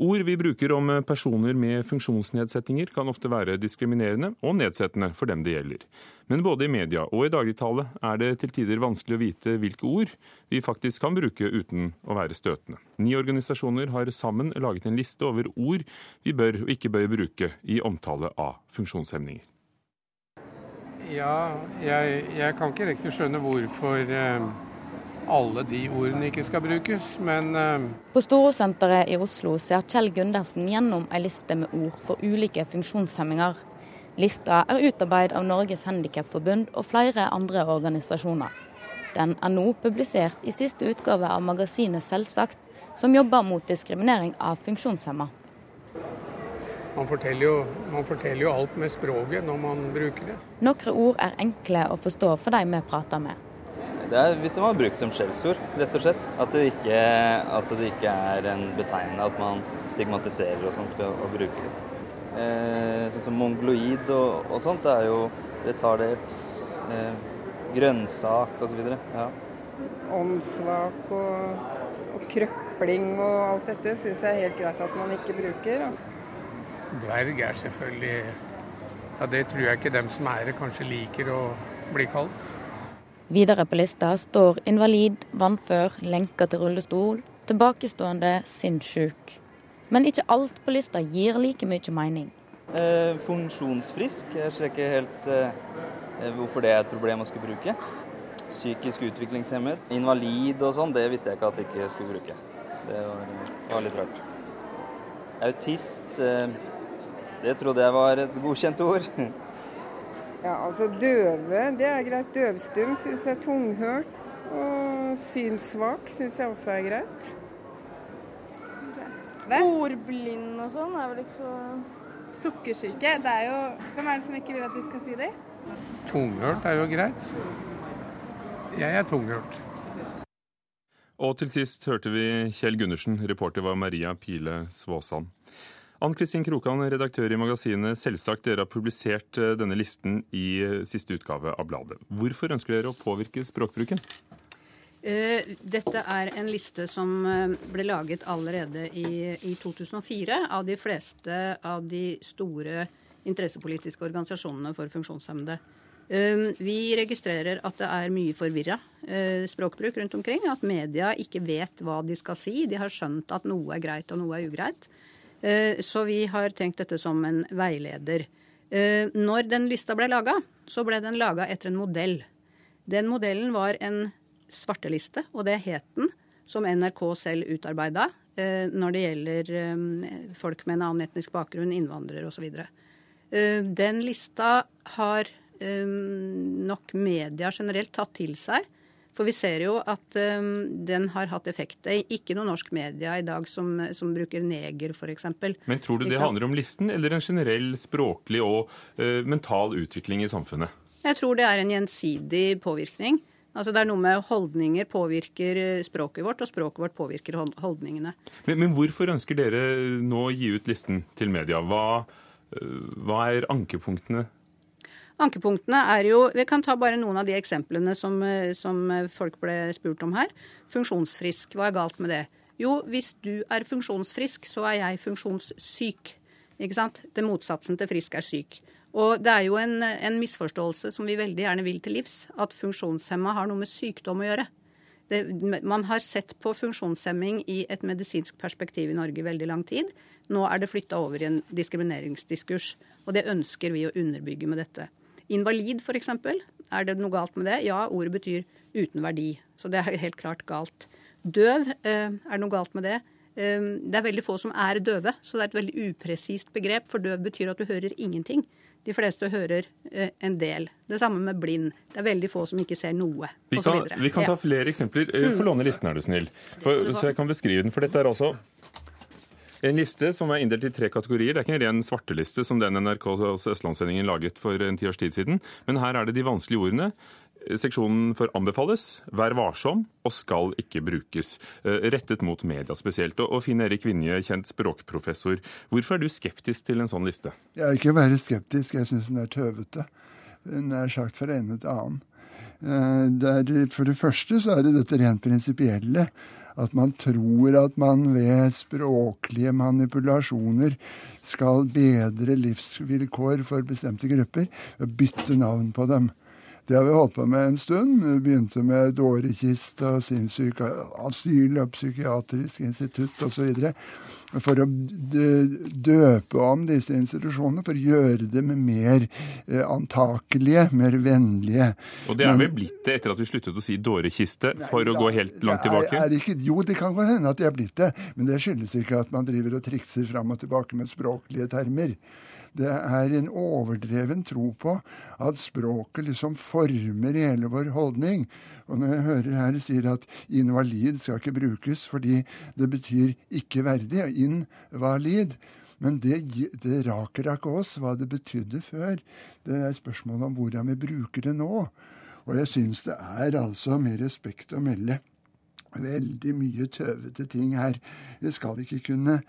Ord vi bruker om personer med funksjonsnedsettinger kan ofte være diskriminerende og nedsettende for dem det gjelder. Men både i media og i dagligtale er det til tider vanskelig å vite hvilke ord vi faktisk kan bruke uten å være støtende. Ni organisasjoner har sammen laget en liste over ord vi bør og ikke bør bruke i omtale av funksjonshemninger. Ja, jeg, jeg kan ikke riktig skjønne hvorfor eh, alle de ordene ikke skal brukes, men eh, På Storosenteret i Oslo ser Kjell Gundersen gjennom ei liste med ord for ulike funksjonshemminger. Lista er utarbeidet av Norges Handikapforbund og flere andre organisasjoner. Den er nå publisert i siste utgave av magasinet Selvsagt, som jobber mot diskriminering av funksjonshemma. man forteller, jo, man forteller jo alt med språket når man bruker det. Noen ord er enkle å forstå for de vi prater med. Det er hvis det var brukt som skjellsord, rett og slett. At det, ikke, at det ikke er en betegnende at man stigmatiserer og sånt ved å, å bruke det. Eh, sånn som mongoloid og, og sånt, det er jo retardert, eh, grønnsak osv. Ja. åndssvak og, og krøpling og alt dette syns jeg er helt greit at man ikke bruker. Dverg er selvfølgelig Ja, det tror jeg ikke dem som er det, kanskje liker å bli kalt. Videre på lista står invalid, vannfør, lenka til rullestol, tilbakestående, sinnssyk. Men ikke alt på lista gir like mye mening. Eh, funksjonsfrisk, jeg ser ikke helt eh, hvorfor det er et problem å skulle bruke. Psykisk utviklingshemmet. Invalid og sånn, det visste jeg ikke at jeg ikke skulle bruke. Det var, var litt rart. Autist, eh, det trodde jeg var et godkjent ord. Ja, altså Døve, det er greit. Døvstum syns jeg er tunghørt. Og synssvak syns jeg også er greit. Ordblind og sånn er vel ikke så Sukkersyke. Det er jo Hvem er det som ikke vil at vi skal si det? Tunghørt er jo greit. Jeg er tunghørt. Og til sist hørte vi Kjell Gundersen, reporter var Maria Pile Svåsand. Ann Kristin Krokan, redaktør i magasinet Selvsagt, dere har publisert eh, denne listen i eh, siste utgave av bladet. Hvorfor ønsker dere å påvirke språkbruken? Eh, Dette er en liste som ble laget allerede i, i 2004 av de fleste av de store interessepolitiske organisasjonene for funksjonshemmede. Vi registrerer at det er mye forvirra språkbruk rundt omkring. At media ikke vet hva de skal si. De har skjønt at noe er greit og noe er ugreit. Eh, Så vi har tenkt dette som en veileder. Eh, Når den lista ble laga, så ble den laga etter en modell. Den modellen var en svarteliste, og det het den, som NRK selv utarbeida eh, når det gjelder folk med en annen etnisk bakgrunn, innvandrere osv. Den lista har nok media generelt tatt til seg. For vi ser jo at um, den har hatt effekt. Det er ikke noe norsk media i dag som, som bruker neger, f.eks. Men tror du det handler om listen, eller en generell språklig og uh, mental utvikling i samfunnet? Jeg tror det er en gjensidig påvirkning. Altså Det er noe med holdninger påvirker eh, språket vårt, og språket vårt påvirker holdningene. Men, men hvorfor ønsker dere nå å gi ut listen til media? Hva, hva er ankepunktene? Ankepunktene er jo Vi kan ta bare noen av de eksemplene som, eh, som folk ble spurt om her. Funksjonsfrisk, hva er galt med det? Jo, hvis du er funksjonsfrisk, så er jeg funksjonssyk. Ikke sant? Det motsatsen til frisk er syk. Og det er jo en, en misforståelse som vi veldig gjerne vil til livs, at funksjonshemma har noe med sykdom å gjøre. Det, man har sett på funksjonshemming i et medisinsk perspektiv i Norge i veldig lang tid. Nå er det flytta over i en diskrimineringsdiskurs, og det ønsker vi å underbygge med dette. Invalid, f.eks. Er det noe galt med det? Ja, ordet betyr uten verdi. Så det er helt klart galt. Døv, eh, er det noe galt med det? Eh, Det er veldig få som er døve, så det er et veldig upresist begrep. For døv betyr at du hører ingenting. De fleste hører eh, en del. Det samme med blind. Det er veldig få som ikke ser noe. Vi kan, vi kan ta flere eksempler. Eh, Få låne listen, er du snill. For, så jeg kan beskrive den. For dette er altså en liste som er inndelt i tre kategorier. Det er ikke en ren svarteliste som den NRK altså Østlandssendingen laget for en ti års tid siden. Men her er det de vanskelige ordene. Seksjonen for anbefales, vær varsom og skal ikke brukes. eh, Rettet mot media spesielt. Og Finn Erik Vinje, kjent språkprofessor. Hvorfor er du skeptisk til en sånn liste? Jeg er ikke bare skeptisk, jeg syns den er tøvete. Den er sagt fra ene til annen. Der, er, for det første så er det dette rent prinsipielle. At man tror at man ved språklige manipulasjoner skal bedre livsvilkår for bestemte grupper ved å bytte navn på dem. Det har vi holdt på med en stund. Vi begynte med dårekiste og sinnssyke asyl og psykiatrisk institutt osv. For å døpe om disse institusjonene, for å gjøre dem mer eh, antakelige, mer vennlige. Og det er vel blitt det etter at vi sluttet å si dårekiste, for å gå helt langt tilbake? Er, er ikke, jo, det kan godt hende at det er blitt det, men det skyldes ikke at man driver og trikser fram og tilbake med språklige termer. Det er en overdreven tro på at språket liksom former hele vår holdning. Og når jeg hører her sier at invalid skal ikke brukes fordi det betyr ikke verdig, invalid, men det, det raker ikke oss hva det betydde før. Det er spørsmålet om hvordan vi bruker det nå. Og jeg syns det er altså med respekt å melde veldig mye tøvete ting her. Vi skal ikke kunne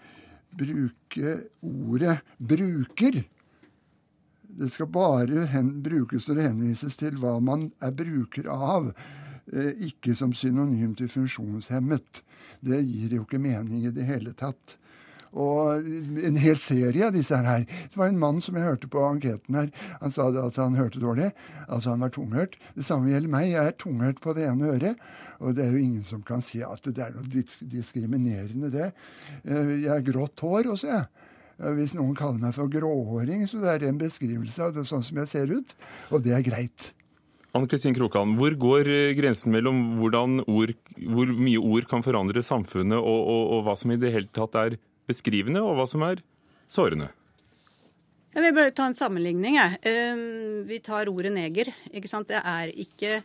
bruke ordet 'bruker'. Det skal bare hen, brukes når det henvises til hva man er bruker av, eh, ikke som synonym til funksjonshemmet. Det gir jo ikke mening i det hele tatt. Og en hel serie av disse her. Det var en mann som jeg hørte på anketen her. Han sa at han hørte dårlig. Altså han var tunghørt. Det samme gjelder meg. Jeg er tunghørt på det ene øret. Og det er jo ingen som kan si at det er noe diskriminerende, det. Eh, jeg har grått hår også, jeg. Hvis noen kaller meg for gråhåring, så det er en beskrivelse av det sånn som jeg ser ut. Og det er greit. Anne Kristin Krokan, hvor går eh, grensen mellom ord, hvor mye ord kan forandre samfunnet, og, og, og hva som i det hele tatt er beskrivende, og hva som er sårende? Jeg vil bare ta en sammenligning. Jeg. Vi tar ordet neger. ikke sant? Det er ikke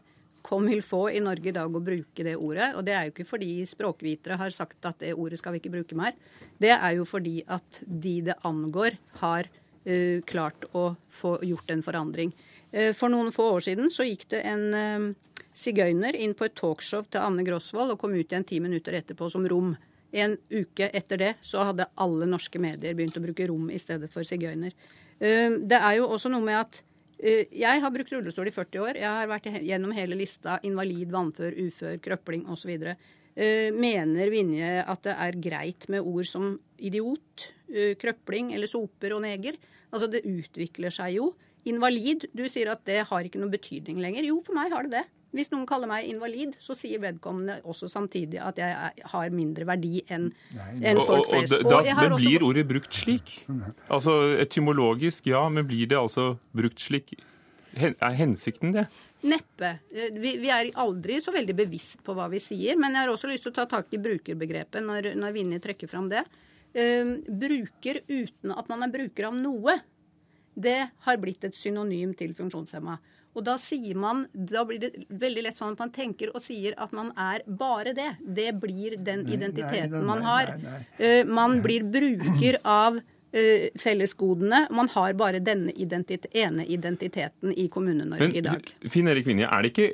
comme il faut i Norge i dag å bruke det ordet. Og det er jo ikke fordi språkvitere har sagt at det ordet skal vi ikke bruke mer. Det er jo fordi at de det angår, har uh, klart å få gjort en forandring. Uh, for noen få år siden så gikk det en uh, sigøyner inn på et talkshow til Anne Grosvold og kom ut igjen ti minutter etterpå som rom. En uke etter det så hadde alle norske medier begynt å bruke rom i stedet for sigøyner. Det er jo også noe med at eh, jeg har brukt rullestol i 40 år. Jeg har vært gjennom hele lista invalid, vannfør, ufør, krøpling osv. Eh, mener Vinje at det er greit med ord som idiot, krøpling eller soper og neger? Altså, det utvikler seg jo. Invalid, du sier at det har ikke noen betydning lenger. Jo, for meg har det det. Hvis noen kaller meg invalid, så sier vedkommende også samtidig at jeg har mindre verdi enn en folk flest. Og, og, og da, men blir ordet brukt slik? Altså Etymologisk, ja, men blir det altså brukt slik? Er hensikten det? Neppe. Vi, vi, er aldri så veldig bevisst på hva vi sier. Men jeg har også lyst til å ta tak i brukerbegrepet når, når Vinje trekker fram det. Uh, bruker uten at man er bruker av noe, det har blitt et synonym til funksjonshemma. Og da sier man, da blir det veldig lett sånn at man tenker og sier at man er bare det. Det blir den identiteten nei, nei, nei, man har. Uh, man blir bruker av uh, fellesgodene. Man har bare denne identitet, ene identiteten i Kommune-Norge i dag. Finn Erik Vinje, er det ikke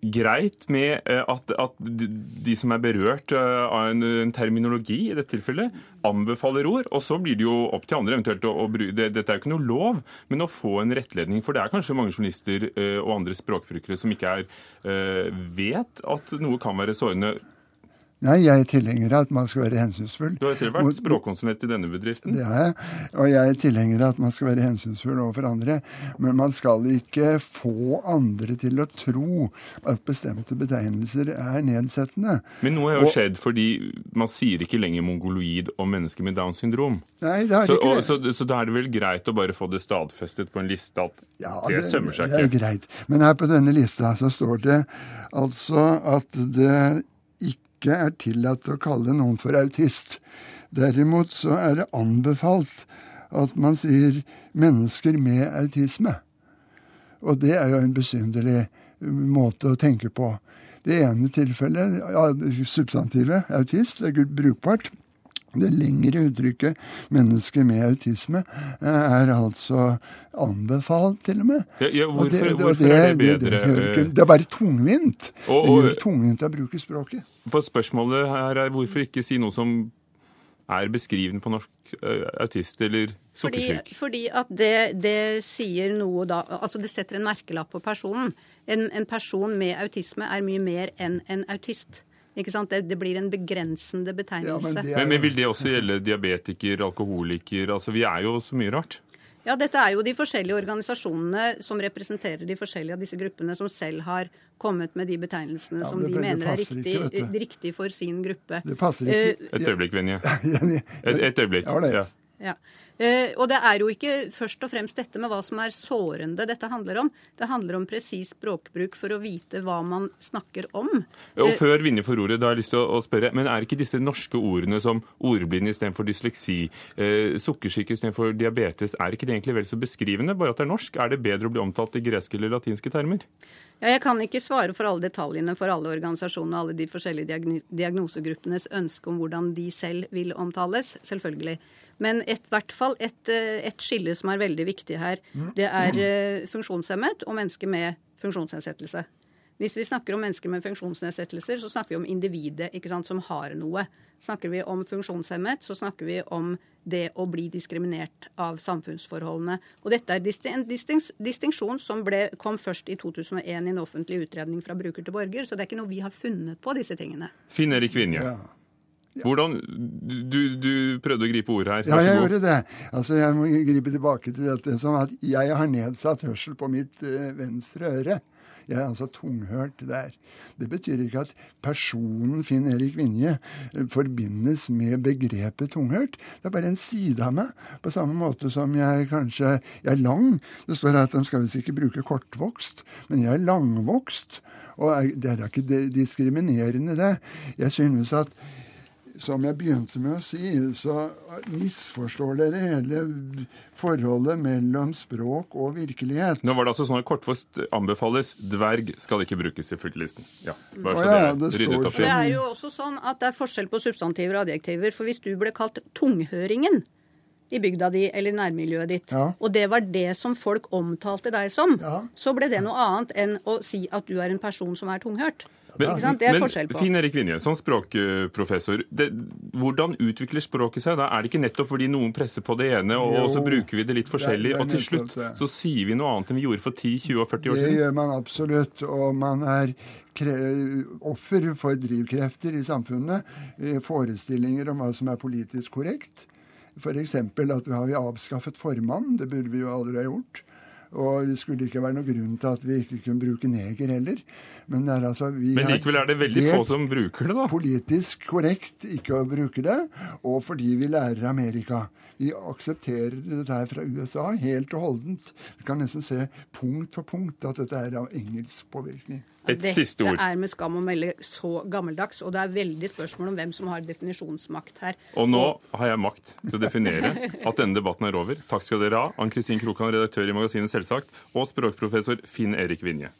greit med eh, at, at, de som er berørt eh, av en, en, terminologi, i dette tilfellet, anbefaler ord. Og så blir det jo opp til andre eventuelt å, å det, Dette er jo ikke noe lov, men å få en rettledning. For det er kanskje mange journalister uh, og andre språkbrukere som ikke er, vet at noe kan være sårende Nei, jeg er tilhenger av at man skal være hensynsfull. Du har selv vært språkkonsulent i denne bedriften. Det har jeg. Og jeg er tilhenger av at man skal være hensynsfull overfor andre. Men man skal ikke få andre til å tro at bestemte betegnelser er nedsettende. Men noe har jo og, skjedd fordi man sier ikke lenger mongoloid om mennesker med Downs syndrom. Nei, det har så, ikke og, så, så, da er det vel greit å bare få det stadfestet på en liste at ja, det, det sømmer seg ikke? Ja, Det er greit. Men her på denne lista så står det altså at det ikke er tillatt å kalle noen for autist. Derimot så er det anbefalt at man sier mennesker med autisme. Og det er jo en besynderlig måte å tenke på. Det ene tilfellet, substantivet autist, er brukbart. Det lengre uttrykket 'mennesker med autisme' er altså anbefalt, til og med. Ja, ja, hvorfor, og det, hvorfor det, er det bedre? Det, det, er bare tungvint. Og, og, det gjør tungvint å bruke språket. For Spørsmålet her er hvorfor ikke si noe som er beskrivende på norsk autist eller sukkersyk? Fordi, fordi at det, det, sier noe da Altså det setter en merkelapp på personen. En, en person med autisme er mye mer enn en autist. Ikke sant? Det, det blir en begrensende betegnelse. Ja, men er... Men, men vil det også gjelde diabetiker, alkoholiker? Altså, Vi er jo så mye rart. Ja, dette er jo de forskjellige organisasjonene som representerer de forskjellige av disse gruppene, som selv har kommet med de betegnelsene Ja, som men de mener er riktig, ikke, riktig for sin gruppe. Det passer ikke. Et øyeblikk, Vinje. Et, et øyeblikk. Ja, det. Ja. Ja. Eh, og det er jo ikke først og fremst dette med hva som er sårende dette handler om. Det handler om presis språkbruk for å vite hva man snakker om. Og Eh, før Vinje får ordet, da har jeg lyst til å, spørre, men er ikke disse norske ordene som ordblind istedenfor dysleksi, eh, sukkersyke istedenfor diabetes, er ikke det egentlig vel så beskrivende, bare at det er norsk? Er det bedre å bli omtalt i greske eller latinske termer? Ja, jeg kan ikke svare for alle detaljene for alle organisasjonene og alle de forskjellige diagnosegruppenes ønske om hvordan de selv vil omtales, selvfølgelig. Men et, hvert fall et, eh, et skille som er veldig viktig her, det er eh, funksjonshemmet og mennesker med funksjonsnedsettelse. Hvis vi snakker om mennesker med funksjonsnedsettelser, så snakker vi om individet ikke sant, som har noe. Snakker vi om funksjonshemmet, så snakker vi om det å bli diskriminert av samfunnsforholdene. Og dette er en distinksjon som ble, kom først i 2001 i en offentlig utredning fra bruker til borger, så det er ikke noe vi har funnet på, disse tingene. Finn Erik Vinje. Ja. Hvordan, du, du prøvde å gripe ordet her. Ja, jeg gjorde det. Altså, Jeg må gripe tilbake til dette som at jeg har nedsatt hørsel på mitt eh, venstre øre. Jeg er altså tunghørt der. Det betyr ikke at personen Finn Erik Vinje eh, forbindes med begrepet tunghørt. Det er bare en side av meg. På samme måte som jeg kanskje Jeg er lang. Det står at de skal visst ikke bruke kortvokst, men jeg er langvokst. Og det er da ikke diskriminerende, det. Jeg synes at som jeg begynte med å si, så misforstår dere hele forholdet mellom språk og virkelighet. Nå var det altså sånn at kortfost anbefales. Dverg skal ikke brukes i flyttelisten. Ja, bare så ja, det er det ryddet opp Det er jo også sånn at det er forskjell på substantiver og adjektiver. For hvis du ble kalt tunghøringen i bygda di eller nærmiljøet ditt, Ja. og det var det som folk omtalte deg som, Ja. så ble det noe annet enn å si at du er en person som er tunghørt. Men, Ikke sant? Det er men forskjell på. Finn Erik Vinje, som språkprofessor, det, hvordan utvikler språket seg? da? Er det ikke nettopp fordi noen presser på det ene, og, Jo. og så bruker vi det litt forskjellig, Det er- det er og til slutt det. så sier vi noe annet enn vi gjorde for 10, 20 og 40 år Det siden? gjør man absolutt. Og man er kre offer for drivkrefter i samfunnet. Forestillinger om hva som er politisk korrekt. F.eks. at vi har avskaffet formann. Det burde vi jo aldri ha gjort. Og det skulle ikke være noen grunn til at vi ikke kunne bruke neger heller. Men, det er altså, vi Men likevel er det veldig få som bruker det, da. politisk korrekt ikke å bruke det, og fordi vi lærer Amerika. Vi aksepterer dette her fra USA helt og holdent. Vi kan nesten se punkt for punkt at dette er av engelsk påvirkning. Et siste ord. Dette er med skam å melde så gammeldags, og det er veldig spørsmål om hvem som har definisjonsmakt her. Og nå har jeg makt til å definere at denne debatten er over. Takk skal dere ha, Ann Kristin Krokan, redaktør i magasinet Selvsagt, og språkprofessor Finn Erik Vinje.